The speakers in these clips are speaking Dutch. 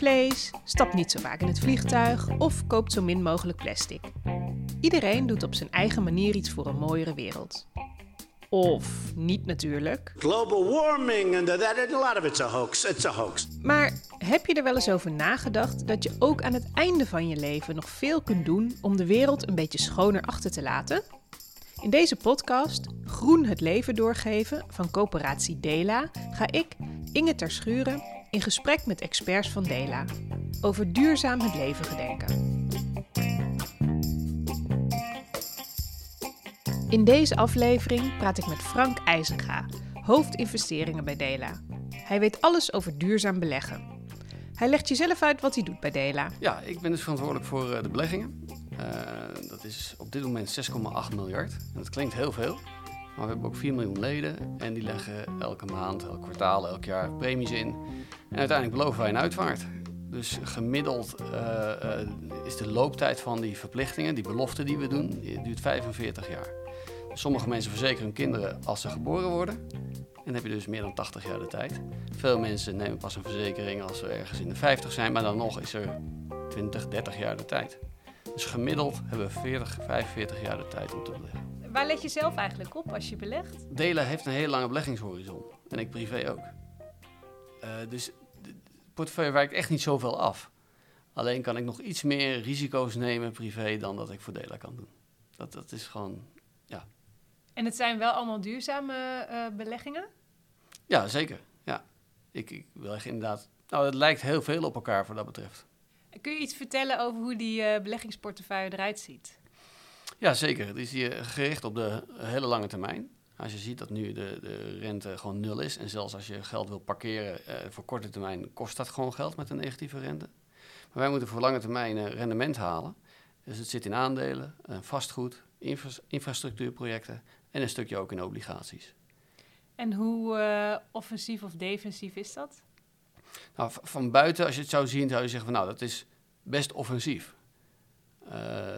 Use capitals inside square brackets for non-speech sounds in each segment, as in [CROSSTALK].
vlees, stapt niet zo vaak in het vliegtuig of koopt zo min mogelijk plastic. Iedereen doet op zijn eigen manier iets voor een mooiere wereld. Of niet natuurlijk. Global warming and that, that a lot of it's a hoax. It's a hoax. Maar heb je er wel eens over nagedacht dat je ook aan het einde van je leven nog veel kunt doen om de wereld een beetje schoner achter te laten? In deze podcast Groen het leven doorgeven van coöperatie Dela ga ik, Inge Terschuren, in gesprek met experts van Dela over duurzaam het leven gedenken. In deze aflevering praat ik met Frank IJzenga, hoofdinvesteringen bij Dela. Hij weet alles over duurzaam beleggen. Hij legt je zelf uit wat hij doet bij Dela. Ja, ik ben dus verantwoordelijk voor uh, de beleggingen. Uh, dat is op dit moment 6,8 miljard. En dat klinkt heel veel. Maar we hebben ook 4 miljoen leden en die leggen elke maand, elk kwartaal, elk jaar premies in. En uiteindelijk beloven wij een uitvaart. Dus gemiddeld uh, is de looptijd van die verplichtingen, die beloften die we doen, duurt 45 jaar. Sommige mensen verzekeren hun kinderen als ze geboren worden. En dan heb je dus meer dan 80 jaar de tijd. Veel mensen nemen pas een verzekering als ze ergens in de 50 zijn, maar dan nog is er 20, 30 jaar de tijd. Dus gemiddeld hebben we 40, 45 jaar de tijd om te beleggen. Waar let je zelf eigenlijk op als je belegt? Delen heeft een hele lange beleggingshorizon. En ik privé ook. Uh, dus portefeuille wijkt echt niet zoveel af. Alleen kan ik nog iets meer risico's nemen privé dan dat ik voor Dela kan doen. Dat, dat is gewoon, ja. En het zijn wel allemaal duurzame uh, beleggingen? Ja, zeker. Ja. Ik, ik beleg inderdaad... Nou, het lijkt heel veel op elkaar voor dat betreft. Kun je iets vertellen over hoe die uh, beleggingsportefeuille eruit ziet? Ja, zeker. Het is hier gericht op de hele lange termijn. Als je ziet dat nu de, de rente gewoon nul is en zelfs als je geld wil parkeren uh, voor korte termijn kost dat gewoon geld met een negatieve rente. Maar wij moeten voor lange termijn uh, rendement halen. Dus het zit in aandelen, vastgoed, infra infrastructuurprojecten en een stukje ook in obligaties. En hoe offensief of defensief is dat? Nou, van buiten, als je het zou zien, zou je zeggen van nou, dat is best offensief. Uh,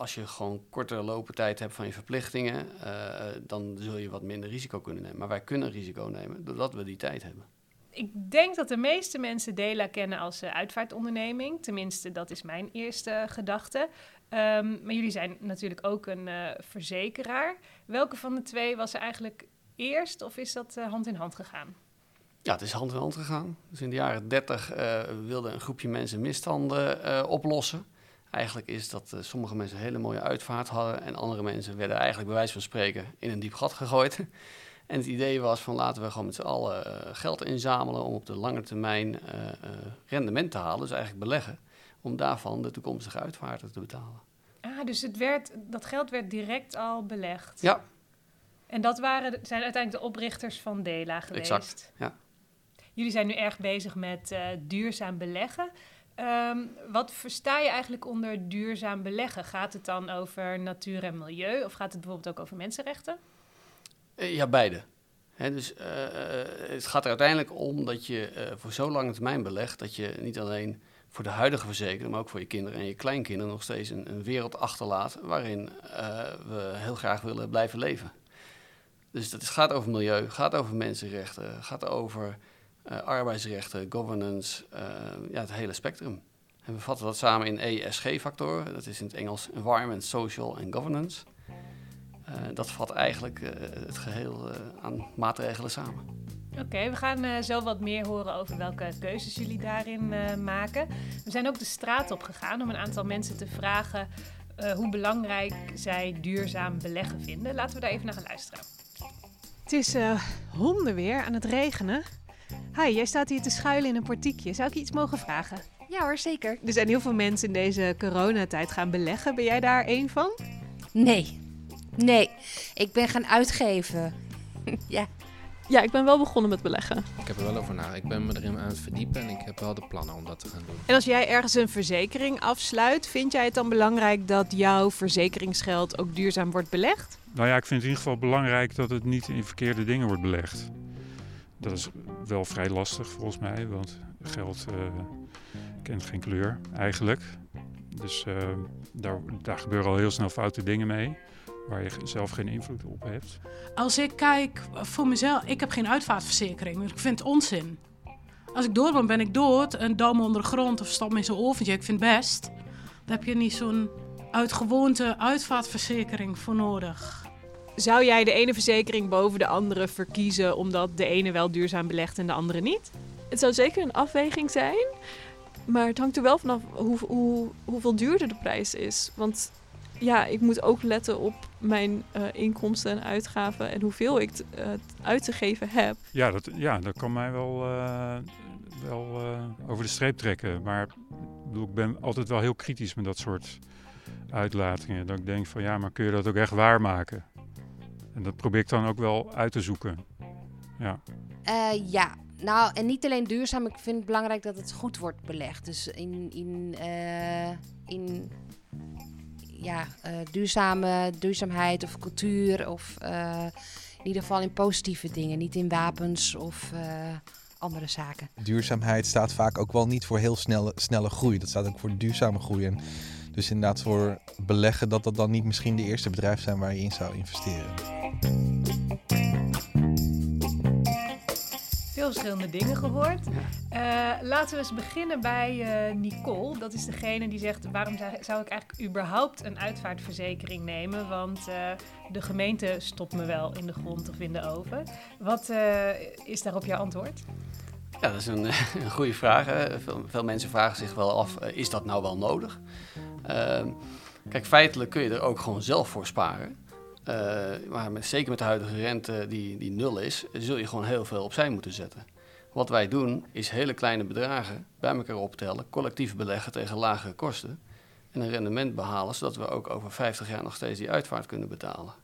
als je gewoon kortere lopen tijd hebt van je verplichtingen, uh, dan zul je wat minder risico kunnen nemen. Maar wij kunnen risico nemen doordat we die tijd hebben. Ik denk dat de meeste mensen Dela kennen als uh, uitvaartonderneming. Tenminste, dat is mijn eerste gedachte. Um, maar jullie zijn natuurlijk ook een verzekeraar. Welke van de twee was er eigenlijk eerst of is dat hand in hand gegaan? Ja, het is hand in hand gegaan. Dus in de jaren 30 uh, wilde een groepje mensen misstanden oplossen. Eigenlijk is dat uh, sommige mensen een hele mooie uitvaart hadden en andere mensen werden eigenlijk bij wijze van spreken in een diep gat gegooid. [LAUGHS] en het idee was van laten we gewoon met z'n allen geld inzamelen om op de lange termijn rendement te halen, dus eigenlijk beleggen, om daarvan de toekomstige uitvaarten te betalen. Ah, dus het werd, dat geld werd direct al belegd? Ja. En dat waren, zijn uiteindelijk de oprichters van Dela geweest? Exact, ja. Jullie zijn nu erg bezig met duurzaam beleggen. Um, wat versta je eigenlijk onder duurzaam beleggen? Gaat het dan over natuur en milieu of gaat het bijvoorbeeld ook over mensenrechten? Uh, ja, beide. Dus uh, het gaat er uiteindelijk om dat je voor zo lange termijn belegt dat je niet alleen voor de huidige verzekering, maar ook voor je kinderen en je kleinkinderen nog steeds een, een wereld achterlaat waarin we heel graag willen blijven leven. Dus het gaat over milieu, gaat over mensenrechten, gaat over uh, arbeidsrechten, governance, uh, ja, het hele spectrum. En we vatten dat samen in ESG-factoren. Dat is in het Engels Environment, Social en Governance. Uh, dat vat eigenlijk het geheel aan maatregelen samen. Oké, okay, we gaan zo wat meer horen over welke keuzes jullie daarin maken. We zijn ook de straat op gegaan om een aantal mensen te vragen hoe belangrijk zij duurzaam beleggen vinden. Laten we daar even naar gaan luisteren. Het is hondenweer aan het regenen. Hi, jij staat hier te schuilen in een portiekje. Zou ik je iets mogen vragen? Ja hoor, zeker. Er zijn heel veel mensen in deze coronatijd gaan beleggen. Ben jij daar één van? Nee. Nee, ik ben gaan uitgeven. [LAUGHS] ja. Ja, ik ben wel begonnen met beleggen. Ik heb er wel over na. Ik ben me erin aan het verdiepen en ik heb wel de plannen om dat te gaan doen. En als jij ergens een verzekering afsluit, vind jij het dan belangrijk dat jouw verzekeringsgeld ook duurzaam wordt belegd? Nou ja, ik vind het in ieder geval belangrijk dat het niet in verkeerde dingen wordt belegd. Dat is wel vrij lastig volgens mij, want geld uh, kent geen kleur eigenlijk. Dus uh, daar, daar gebeuren al heel snel foute dingen mee, waar je zelf geen invloed op hebt. Als ik kijk voor mezelf, ik heb geen uitvaartverzekering, dus ik vind het onzin. Als ik dood ben, ben ik dood. Een duim onder de grond of stop me in zo'n oventje. Ik vind het best. Daar heb je niet zo'n uit gewoonte uitvaartverzekering voor nodig. Zou jij de ene verzekering boven de andere verkiezen omdat de ene wel duurzaam belegt en de andere niet? Het zou zeker een afweging zijn. Maar het hangt er wel vanaf hoe, hoe, hoeveel duurder de prijs is. Want ja, ik moet ook letten op mijn eh, inkomsten en uitgaven en hoeveel ik t- eh, uit te geven heb. Ja, dat, ja, dat kan mij wel, eh, wel eh, over de streep trekken. Maar ik bedoel, ik ben altijd wel heel kritisch met dat soort uitlatingen. Dat ik denk van ja, maar kun je dat ook echt waarmaken? En dat probeer ik dan ook wel uit te zoeken. Ja. Eh, ja, nou, en niet alleen duurzaam. Ik vind het belangrijk dat het goed wordt belegd. Dus in, in, eh, in ja, eh, duurzame, duurzaamheid of cultuur. Of eh, in ieder geval in positieve dingen. Niet in wapens of eh, andere zaken. Duurzaamheid staat vaak ook wel niet voor heel snelle, snelle groei. Dat staat ook voor duurzame groei. En dus inderdaad voor beleggen dat dat dan niet misschien de eerste bedrijf zijn waar je in zou investeren. Veel verschillende dingen gehoord. Eh, laten we eens beginnen bij eh, Nicole. Dat is degene die zegt: waarom zou, ik eigenlijk überhaupt een uitvaartverzekering nemen? Want eh, de gemeente stopt me wel in de grond of in de oven. Wat eh, is daarop jouw antwoord? Ja, dat is een, [LAUGHS] een goede vraag. Veel, veel mensen vragen zich wel af, is dat nou wel nodig? Ehm, kijk, feitelijk kun je er ook gewoon zelf voor sparen. Eh, maar met, zeker met de huidige rente die, die nul is, zul je gewoon heel veel opzij moeten zetten. Wat wij doen, is hele kleine bedragen bij elkaar optellen, collectief beleggen tegen lagere kosten. En een rendement behalen, zodat we ook over 50 jaar nog steeds die uitvaart kunnen betalen.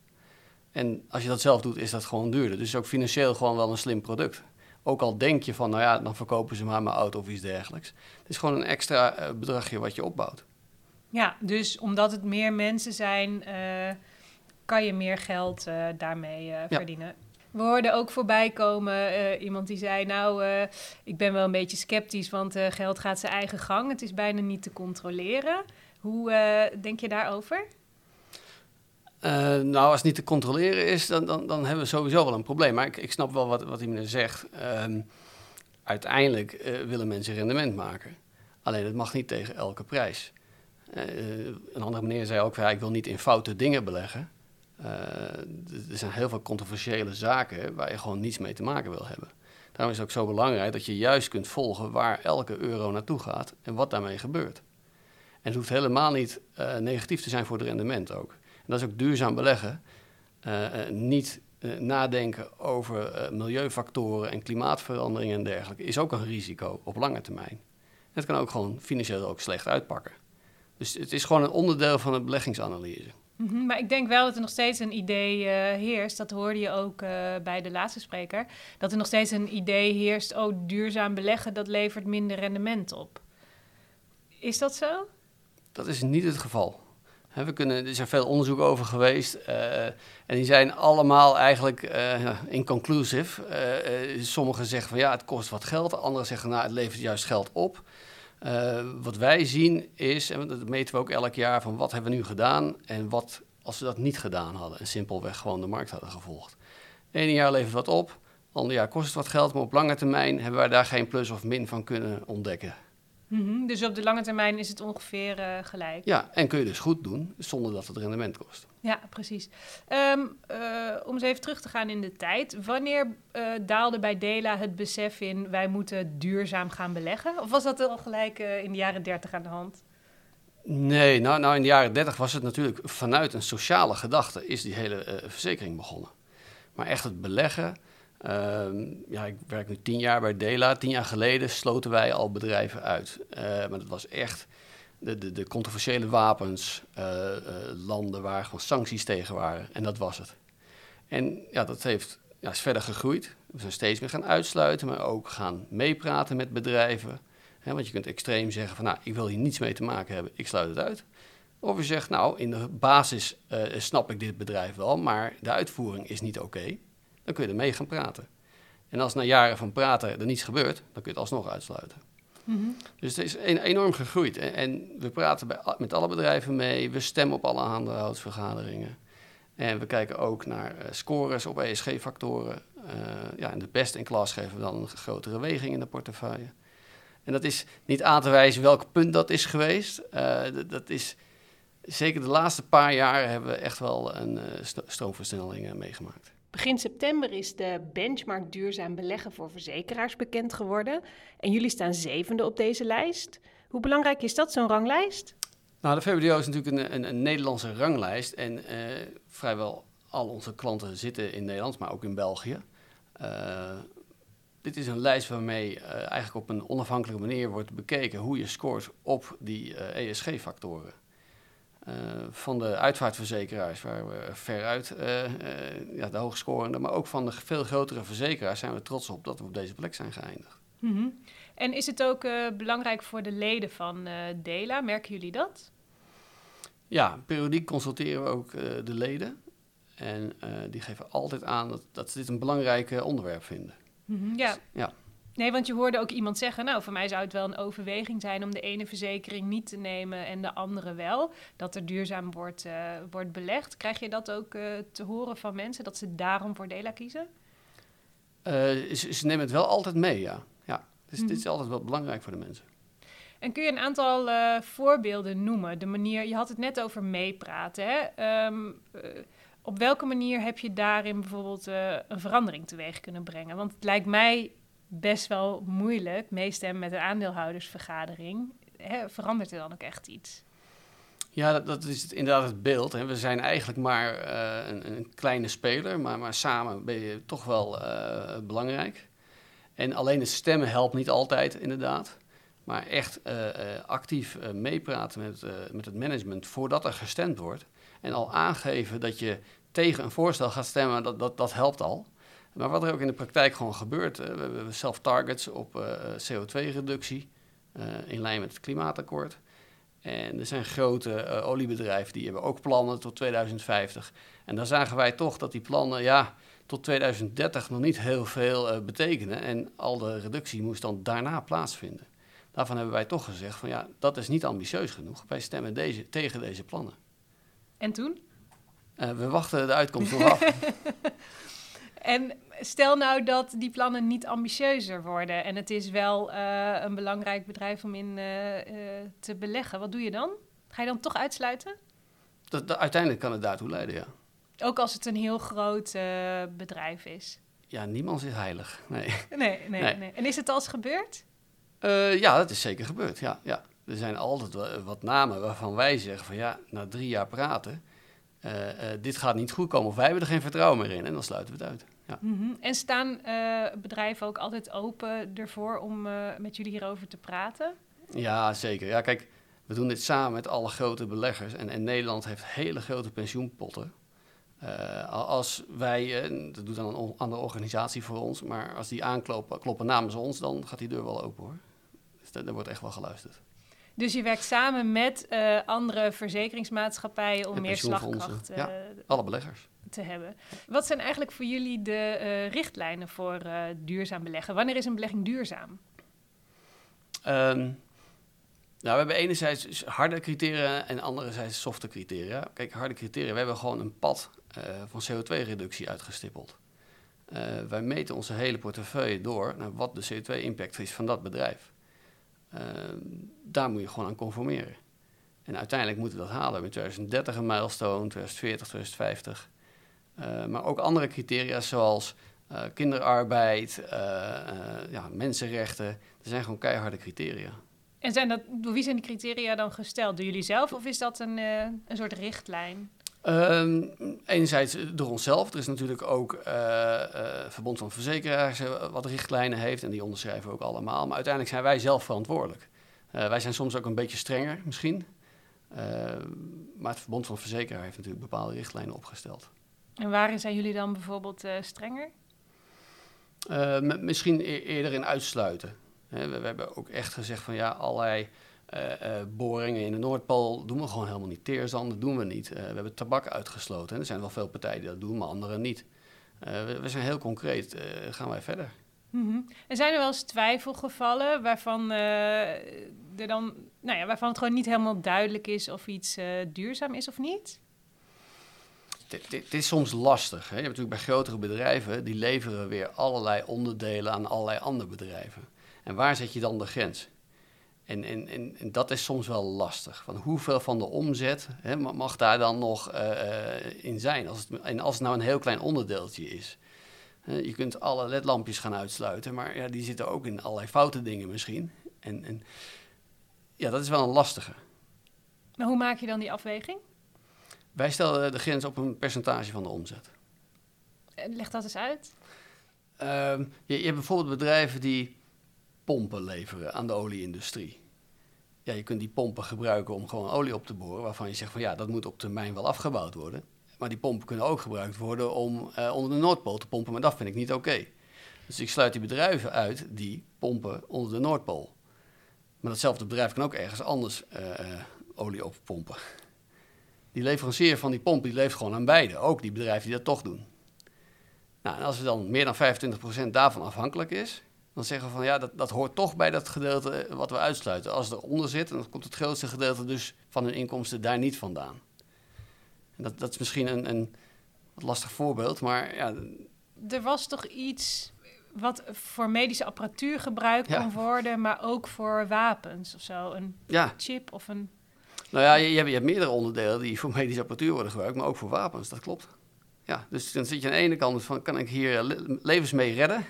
En als je dat zelf doet, is dat gewoon duurder. Dus ook financieel gewoon wel een slim product. Ook al denk je van, nou ja, dan verkopen ze maar mijn auto of iets dergelijks. Het is gewoon een extra eh, bedragje wat je opbouwt. Ja, dus omdat het meer mensen zijn, eh, kan je meer geld eh, daarmee eh, verdienen. We hoorden ook voorbij komen iemand die zei: Nou, ik ben wel een beetje sceptisch, want geld gaat zijn eigen gang. Het is bijna niet te controleren. Hoe denk je daarover? Nou, als het niet te controleren is, dan, dan, dan hebben we sowieso wel een probleem. Maar ik, ik snap wel wat, wat meneer zegt. Ehm, uiteindelijk willen mensen rendement maken. Alleen het mag niet tegen elke prijs. Eh, een andere meneer zei ook, ik wil niet in foute dingen beleggen. Eh, er zijn heel veel controversiële zaken waar je gewoon niets mee te maken wil hebben. Daarom is het ook zo belangrijk dat je juist kunt volgen waar elke euro naartoe gaat en wat daarmee gebeurt. En het hoeft helemaal niet eh, negatief te zijn voor het rendement ook. En dat is ook duurzaam beleggen. Niet nadenken over milieufactoren en klimaatverandering en dergelijke is ook een risico op lange termijn. En het kan ook gewoon financieel ook slecht uitpakken. Dus het is gewoon een onderdeel van de beleggingsanalyse. Mhm, Maar ik denk wel dat er nog steeds een idee eh, heerst. Dat hoorde je ook eh, bij de laatste spreker. Dat er nog steeds een idee heerst. Oh, duurzaam beleggen, dat levert minder rendement op. Is dat zo? Dat is niet het geval. We kunnen, er zijn veel onderzoeken over geweest. eh, en die zijn allemaal eigenlijk inconclusive. Sommigen zeggen van ja, het kost wat geld. Anderen zeggen nou, het levert juist geld op. Eh, wat wij zien is, en dat meten we ook elk jaar, van wat hebben we nu gedaan en wat als we dat niet gedaan hadden. En simpelweg gewoon de markt hadden gevolgd. Eén jaar levert wat op, ander jaar kost het wat geld, maar op lange termijn hebben wij daar geen plus of min van kunnen ontdekken. Mhm, Dus op de lange termijn is het ongeveer eh, gelijk. Ja, en kun je dus goed doen zonder dat het rendement kost. Ja, precies. Ehm, eh, om eens even terug te gaan in de tijd. Wanneer eh, daalde bij Dela het besef in... wij moeten duurzaam gaan beleggen? Of was dat al gelijk in de jaren 30 aan de hand? Nee, nou, nou in de jaren 30 was het natuurlijk vanuit een sociale gedachte is die hele verzekering begonnen. Maar echt het beleggen, ehm, ja, ik werk nu tien jaar bij Dela. Tien jaar geleden sloten wij al bedrijven uit. Eh, maar dat was echt de, de, de controversiële wapens, eh, eh, landen waar gewoon sancties tegen waren. En dat was het. En ja, dat heeft, ja, is verder gegroeid. We zijn steeds meer gaan uitsluiten, maar ook gaan meepraten met bedrijven. Want je kunt extreem zeggen van, nou, ik wil hier niets mee te maken hebben, ik sluit het uit. Of je zegt, nou, in de basis snap ik dit bedrijf wel, maar de uitvoering is niet oké. Dan kun je ermee gaan praten. En als na jaren van praten er niets gebeurt, dan kun je het alsnog uitsluiten. Dus het is een- enorm gegroeid. En, en we praten bij, met alle bedrijven mee, we stemmen op alle aandeelhoudersvergaderingen. En we kijken ook naar eh, scores op ESG-factoren. Eh, ja, en de best in klas geven we dan een grotere weging in de portefeuille. En dat is niet aan te wijzen welk punt dat is geweest. Eh, dat is, zeker de laatste paar jaar hebben we echt wel een stroomversnelling meegemaakt. Begin september is de benchmark duurzaam beleggen voor verzekeraars bekend geworden. En jullie staan zevende op deze lijst. Hoe belangrijk is dat, zo'n ranglijst? Nou, de VBDO is natuurlijk een, een, een Nederlandse ranglijst. En eh, vrijwel al onze klanten zitten in Nederland, maar ook in België. Eh, dit is een lijst waarmee eh, eigenlijk op een onafhankelijke manier wordt bekeken hoe je scoort op die ESG-factoren. Eh, van de uitvaartverzekeraars, waar we veruit eh, ja, de hoogscorende, maar ook van de veel grotere verzekeraars zijn we trots op dat we op deze plek zijn geëindigd. Mhm. En is het ook belangrijk voor de leden van DELA? Merken jullie dat? Ja, periodiek consulteren we ook de leden. En die geven altijd aan dat, dat ze dit een belangrijk onderwerp vinden. Ja. Ja. Nee, want je hoorde ook iemand zeggen, nou, voor mij zou het wel een overweging zijn om de ene verzekering niet te nemen en de andere wel. Dat er duurzaam wordt, eh, wordt belegd. Krijg je dat ook eh, te horen van mensen, dat ze daarom voor DELA kiezen? Eh, ze, ze nemen het wel altijd mee, ja. ja. Dus Mhm. dit is altijd wel belangrijk voor de mensen. En kun je een aantal voorbeelden noemen? De manier, je had het net over meepraten. Hè? Ehm, eh, op welke manier heb je daarin bijvoorbeeld een verandering teweeg kunnen brengen? Want het lijkt mij best wel moeilijk, meestemmen met een aandeelhoudersvergadering. Hè, verandert er dan ook echt iets? Ja, dat, is het, inderdaad het beeld. Hè. We zijn eigenlijk maar eh, een, een kleine speler, maar, maar samen ben je toch wel eh, belangrijk. En alleen het stemmen helpt niet altijd, inderdaad. Maar echt eh, actief meepraten met, met het management voordat er gestemd wordt. En al aangeven dat je tegen een voorstel gaat stemmen, dat, dat, dat helpt al. Maar wat er ook in de praktijk gewoon gebeurt, eh, we hebben zelf targets op eh, CO2-reductie eh, in lijn met het klimaatakkoord. En er zijn grote oliebedrijven die hebben ook plannen tot 2050. En dan zagen wij toch dat die plannen ja, tot 2030 nog niet heel veel betekenen. En al de reductie moest dan daarna plaatsvinden. Daarvan hebben wij toch gezegd van ja, dat is niet ambitieus genoeg. Wij stemmen deze, tegen deze plannen. En toen? We wachten de uitkomst nog [LAUGHS] af. En stel nou dat die plannen niet ambitieuzer worden en het is wel eh, een belangrijk bedrijf om in eh, eh, te beleggen. Wat doe je dan? Ga je dan toch uitsluiten? Dat, dat- uiteindelijk kan het daartoe leiden, ja. Ook als het een heel groot bedrijf is. Ja, niemand is heilig. Nee. Nee, nee, nee, Nee. En is het al eens gebeurd? Ja, dat is zeker gebeurd. Ja, ja. Er zijn altijd wat namen waarvan wij zeggen van ja, na drie jaar praten, dit gaat niet goed komen of wij hebben er geen vertrouwen meer in en dan sluiten we het uit. Ja. Mhm. En staan eh, bedrijven ook altijd open ervoor om eh, met jullie hierover te praten? ja, zeker. Ja, kijk, we doen dit samen met alle grote beleggers en, en Nederland heeft hele grote pensioenpotten. Eh, al- als wij, dat doet dan een andere organisatie voor ons, maar als die aankloppen kloppen namens ons, dan gaat die deur wel open hoor. Dus daar wordt echt wel geluisterd. Dus je werkt samen met eh, andere verzekeringsmaatschappijen om meer slagkracht eh, ja. Alle beleggers. te hebben. Wat zijn eigenlijk voor jullie de eh, richtlijnen voor duurzaam beleggen? Wanneer is een belegging duurzaam? Ehm, nou, we hebben enerzijds harde criteria en anderzijds softe criteria. Kijk, harde criteria, we hebben gewoon een pad van CO2-reductie uitgestippeld. Wij meten onze hele portefeuille door naar wat de CO2-impact is van dat bedrijf. Ehm, daar moet je gewoon aan conformeren. En uiteindelijk moeten we dat halen. In 2030 een milestone, 2040, 2050. Eh, maar ook andere criteria zoals eh, kinderarbeid, eh, eh, ja, mensenrechten. Er zijn gewoon keiharde criteria. En zijn dat, door wie zijn die criteria dan gesteld? Door jullie zelf of is dat een, een soort richtlijn? Ehm, enerzijds door onszelf. Er is natuurlijk ook eh, Verbond van Verzekeraars eh, wat richtlijnen heeft en die onderschrijven we ook allemaal. Maar uiteindelijk zijn wij zelf verantwoordelijk. Wij zijn soms ook een beetje strenger misschien. Eh, maar het Verbond van Verzekeraars heeft natuurlijk bepaalde richtlijnen opgesteld. En waarin zijn jullie dan bijvoorbeeld strenger? Misschien e- eerder in uitsluiten. We, we hebben ook echt gezegd van ja, allerlei boringen in de Noordpool doen we gewoon helemaal niet. Teerzanden doen we niet. Eh, we hebben tabak uitgesloten. En er zijn wel veel partijen die dat doen, maar anderen niet. Eh, we, we zijn heel concreet. eh, gaan wij verder? Mhm. En zijn er wel eens twijfelgevallen waarvan, eh, er dan, nou ja, waarvan het gewoon niet helemaal duidelijk is of iets eh, duurzaam is of niet? dit is soms lastig. Hè? Je hebt natuurlijk bij grotere bedrijven, die leveren weer allerlei onderdelen aan allerlei andere bedrijven. En waar zet je dan de grens? En, en, en, en dat is soms wel lastig. Van hoeveel van de omzet hè, ma- mag daar dan nog eh, eh, in zijn? Als het, en als het nou een heel klein onderdeeltje is. Je kunt alle ledlampjes gaan uitsluiten, maar ja, die zitten ook in allerlei foute dingen misschien. En, en ja, dat is wel een lastige. Maar hoe maak je dan die afweging? Wij stellen de grens op een percentage van de omzet. Leg dat eens uit. Ehm, je, je hebt bijvoorbeeld bedrijven die pompen leveren aan de olieindustrie. Ja, je kunt die pompen gebruiken om gewoon olie op te boren, waarvan je zegt van ja, dat moet op termijn wel afgebouwd worden. Maar die pompen kunnen ook gebruikt worden om eh, onder de Noordpool te pompen, maar dat vind ik niet oké. Dus ik sluit die bedrijven uit die pompen onder de Noordpool. Maar datzelfde bedrijf kan ook ergens anders eh, olie oppompen. Die leverancier van die pomp die leeft gewoon aan beide, ook die bedrijven die dat toch doen. Nou, als er dan meer dan 25% daarvan afhankelijk is, dan zeggen we van ja, dat, dat hoort toch bij dat gedeelte wat we uitsluiten. Als het eronder zit, dan komt het grootste gedeelte dus van hun inkomsten daar niet vandaan. En dat, dat is misschien een, een wat lastig voorbeeld, maar ja, Er was toch iets wat voor medische apparatuur gebruikt Ja. kon worden, maar ook voor wapens of zo. Een ja chip of een. nou ja, je, je, hebt, je hebt meerdere onderdelen die voor [LAUGHS] medische apparatuur worden gebruikt, maar ook voor wapens, dat klopt. Ja, dus dan zit je aan de ene kant van, kan ik hier le- levens mee redden?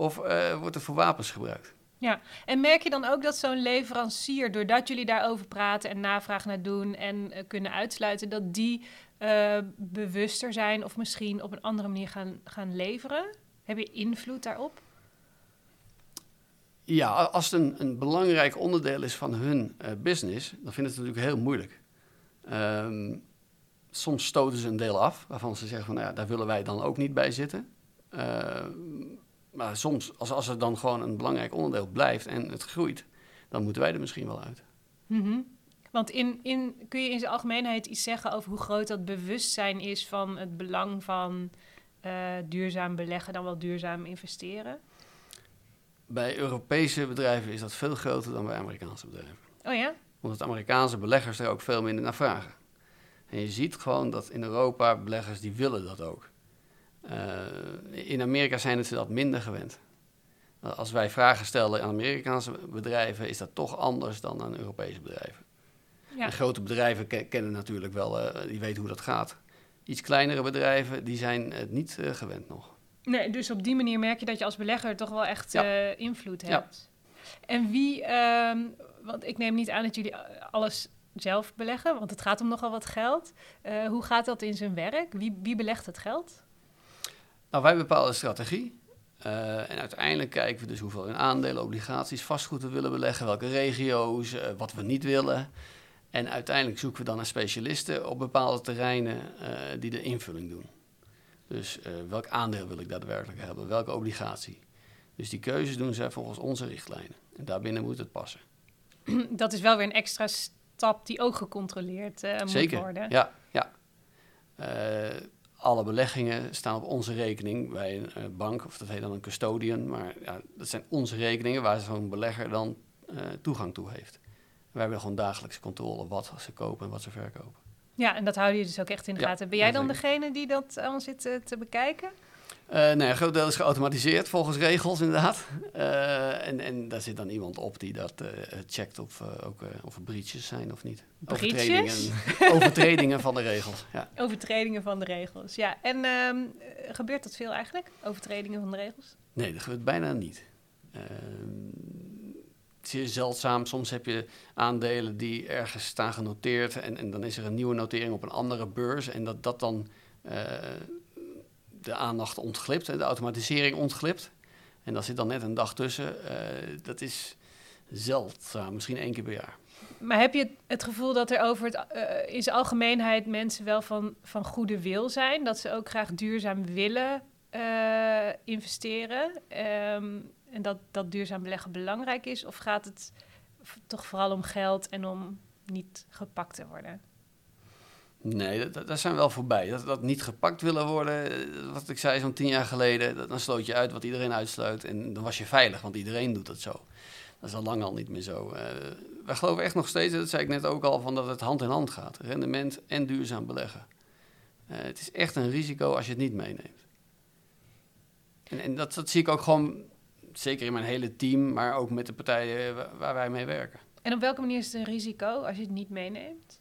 Of eh, wordt het voor wapens gebruikt? Ja, en merk je dan ook dat zo'n leverancier, doordat jullie daarover praten en navraag naar doen en eh, kunnen uitsluiten, dat die eh, bewuster zijn of misschien op een andere manier gaan, gaan leveren? Heb je invloed daarop? Ja, als het een, een belangrijk onderdeel is van hun business, dan vinden ze het natuurlijk heel moeilijk. Ehm, soms stoten ze een deel af, waarvan ze zeggen van, nou ja, daar willen wij dan ook niet bij zitten. Maar soms, als, als het dan gewoon een belangrijk onderdeel blijft en het groeit, dan moeten wij er misschien wel uit. Mhm. Want in, in, kun je in zijn algemeenheid iets zeggen over hoe groot dat bewustzijn is van het belang van eh, duurzaam beleggen, dan wel duurzaam investeren? Bij Europese bedrijven is dat veel groter dan bij Amerikaanse bedrijven. Oh ja? Omdat Amerikaanse beleggers er ook veel minder naar vragen. En je ziet gewoon dat in Europa beleggers die willen dat ook. Eh, in Amerika zijn ze dat minder gewend. Als wij vragen stellen aan Amerikaanse bedrijven, is dat toch anders dan aan Europese bedrijven. Ja. En grote bedrijven ke- kennen natuurlijk wel, eh, die weten hoe dat gaat. Iets kleinere bedrijven, die zijn het niet eh, gewend nog. Nee, dus op die manier merk je dat je als belegger toch wel echt Ja. invloed Ja. hebt. En wie, ehm, want ik neem niet aan dat jullie alles zelf beleggen, want het gaat om nogal wat geld. Hoe gaat dat in zijn werk? Wie, wie belegt het geld? Nou, wij bepalen de strategie. Eh, en uiteindelijk kijken we dus hoeveel in aandelen, obligaties, vastgoed we willen beleggen, welke regio's, eh, wat we niet willen. En uiteindelijk zoeken we dan naar specialisten op bepaalde terreinen eh, die de invulling doen. Dus welk aandeel wil ik daadwerkelijk hebben, welke obligatie. Dus die keuzes doen zij volgens onze richtlijnen. En daarbinnen moet het passen. [CLEARS THROAT] dat is wel weer een extra stap die ook gecontroleerd moet Zeker, worden. ja. ja. Eh, alle beleggingen staan op onze rekening bij een eh, bank, of dat heet dan een custodian. Maar ja, dat zijn onze rekeningen waar zo'n belegger dan eh, toegang toe heeft. Wij hebben gewoon dagelijkse controle wat ze kopen en wat ze verkopen. Ja, en dat houden jullie dus ook echt in de Ja, gaten. Ben jij dan degene die dat allemaal zit eh, te bekijken? Eh nou ja, een groot deel is geautomatiseerd volgens regels inderdaad. Eh, en, en daar zit dan iemand op die dat eh, checkt of, ook, of er breaches zijn of niet. Breaches? Overtredingen, [LAUGHS] overtredingen van de regels, ja. Overtredingen van de regels, ja. En ehm, eh, gebeurt dat veel eigenlijk? Overtredingen van de regels? Nee, dat gebeurt bijna niet. Ehm, zeer zeldzaam. Soms heb je aandelen die ergens staan genoteerd en, en dan is er een nieuwe notering op een andere beurs en dat dat dan de aandacht ontglipt, de automatisering ontglipt. En daar zit dan net een dag tussen. Eh, dat is zeldzaam, misschien één keer per jaar. Maar heb je het gevoel dat er over het, eh, in zijn algemeenheid mensen wel van, van goede wil zijn? Dat ze ook graag duurzaam willen eh, investeren? Ehm, en dat, dat duurzaam beleggen belangrijk is? Of gaat het toch vooral om geld en om niet gepakt te worden? Nee, dat- dat, zijn we wel voorbij. Dat, dat niet gepakt willen worden, eh, wat ik zei zo'n tien jaar geleden, dat, dan sloot je uit wat iedereen uitsluit en dan was je veilig, want iedereen doet dat zo. Dat is al lang al niet meer zo. Eh wij geloven echt nog steeds, dat zei ik net ook al, van dat het hand in hand gaat. Rendement en duurzaam beleggen. Eh, het is echt een risico als je het niet meeneemt. En, en dat, dat zie ik ook gewoon, zeker in mijn hele team, maar ook met de partijen wa- waar wij mee werken. En op welke manier is het een risico als je het niet meeneemt?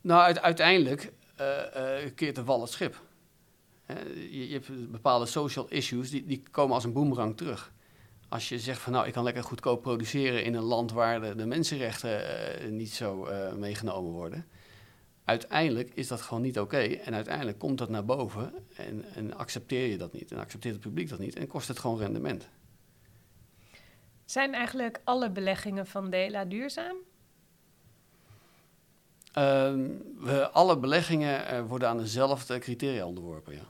Nou, uite- uiteindelijk eh, eh, keert de wal het schip. Je, je hebt bepaalde social issues, die, die komen als een boemerang terug. Als je zegt van nou, ik kan lekker goedkoop produceren in een land waar de, mensenrechten eh, niet zo meegenomen worden. Uiteindelijk is dat gewoon niet oké. En uiteindelijk komt dat naar boven en, en accepteer je dat niet. En accepteert het publiek dat niet en kost het gewoon rendement. Zijn eigenlijk alle beleggingen van Dela duurzaam? Ehm, we, alle beleggingen eh, worden aan dezelfde criteria onderworpen, ja.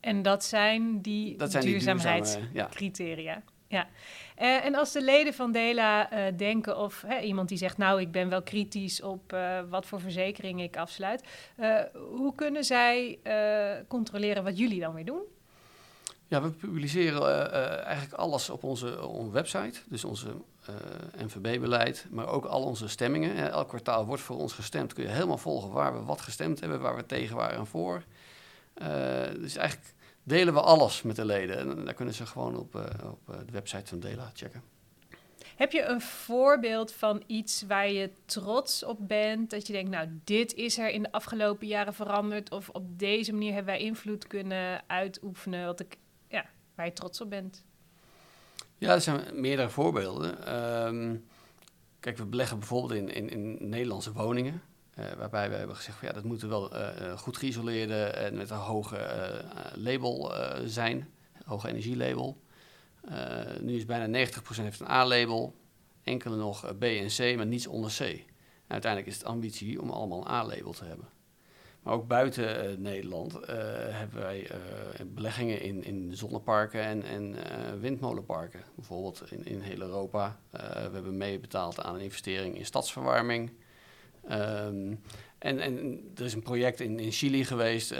En dat zijn die Dat zijn duurzaamheidscriteria. ja. Eh, en als de leden van Dela eh, denken of hè, iemand die zegt... nou, ik ben wel kritisch op wat voor verzekering ik afsluit... hoe kunnen zij controleren wat jullie dan weer doen? Ja, we publiceren eh, eh, eigenlijk alles op onze, website. Dus onze eh, NVB-beleid, maar ook al onze stemmingen. Elk kwartaal wordt voor ons gestemd. Kun je helemaal volgen waar we wat gestemd hebben, waar we tegen waren en voor. Dus eigenlijk delen we alles met de leden. En daar kunnen ze gewoon op, op de website van Dela checken. Heb je een voorbeeld van iets waar je trots op bent? Dat je denkt, nou, dit is er in de afgelopen jaren veranderd... of op deze manier hebben wij invloed kunnen uitoefenen... Wat ik, waar je trots op bent? Ja, er zijn meerdere voorbeelden. Ehm, kijk, we beleggen bijvoorbeeld in, in, in Nederlandse woningen. eh, waarbij we hebben gezegd, ja, dat moeten wel eh, goed geïsoleerde en met een hoge label zijn. Hoge energielabel. Nu is bijna 90% heeft een A-label. Enkele nog B en C, maar niets onder C. Uiteindelijk is het ambitie om allemaal een A-label te hebben. Maar ook buiten eh, Nederland eh, hebben wij eh, beleggingen in, in zonneparken en, en windmolenparken. Bijvoorbeeld in, in heel Europa. We hebben meebetaald aan een investering in stadsverwarming. Ehm, en, en er is een project in, in Chili geweest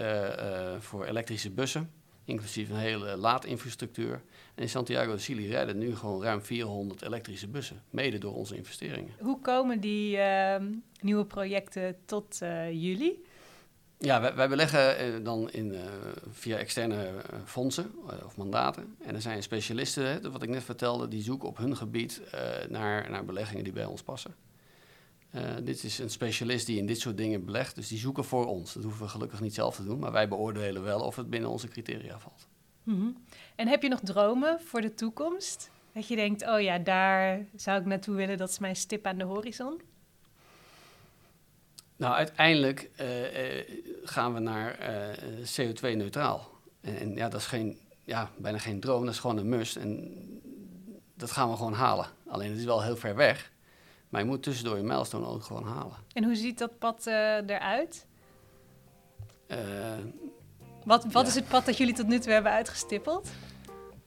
voor elektrische bussen, inclusief een hele laadinfrastructuur. En in Santiago de Chili rijden nu gewoon ruim 400 elektrische bussen, mede door onze investeringen. Hoe komen die ehm, nieuwe projecten tot jullie? Ja, wij, beleggen eh, dan in, eh, via externe eh, fondsen of mandaten. En er zijn specialisten, hè, wat ik net vertelde, die zoeken op hun gebied naar, naar beleggingen die bij ons passen. Dit is een specialist die in dit soort dingen belegt, dus die zoeken voor ons. Dat hoeven we gelukkig niet zelf te doen, maar wij beoordelen wel of het binnen onze criteria valt. Mhm. En heb je nog dromen voor de toekomst? Dat je denkt, oh ja, daar zou ik naartoe willen, dat is mijn stip aan de horizon. Nou, uiteindelijk eh, eh, gaan we naar eh, CO2-neutraal. En, en ja, dat is geen, ja, bijna geen droom, dat is gewoon een must. En dat gaan we gewoon halen. Alleen het is wel heel ver weg. Maar je moet tussendoor je milestone ook gewoon halen. En hoe ziet dat pad eruit? Wat, wat Ja. is het pad dat jullie tot nu toe hebben uitgestippeld?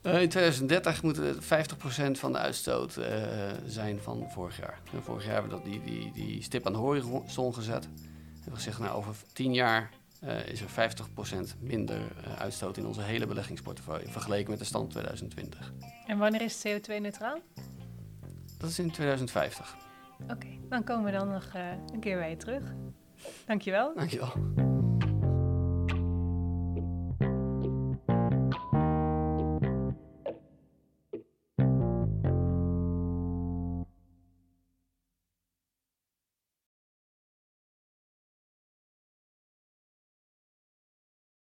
Eh, in 2030 moet het 50% van de uitstoot eh, zijn van vorig jaar. En vorig jaar hebben we dat die, die, die stip aan de horizon gezet. We hebben gezegd, nou, over 10 jaar eh, is er 50% minder uitstoot in onze hele beleggingsportefeuille vergeleken met de stand 2020. En wanneer is het CO2-neutraal? Dat is in 2050. Oké, dan komen we dan nog een keer bij je terug. Dankjewel. Dankjewel.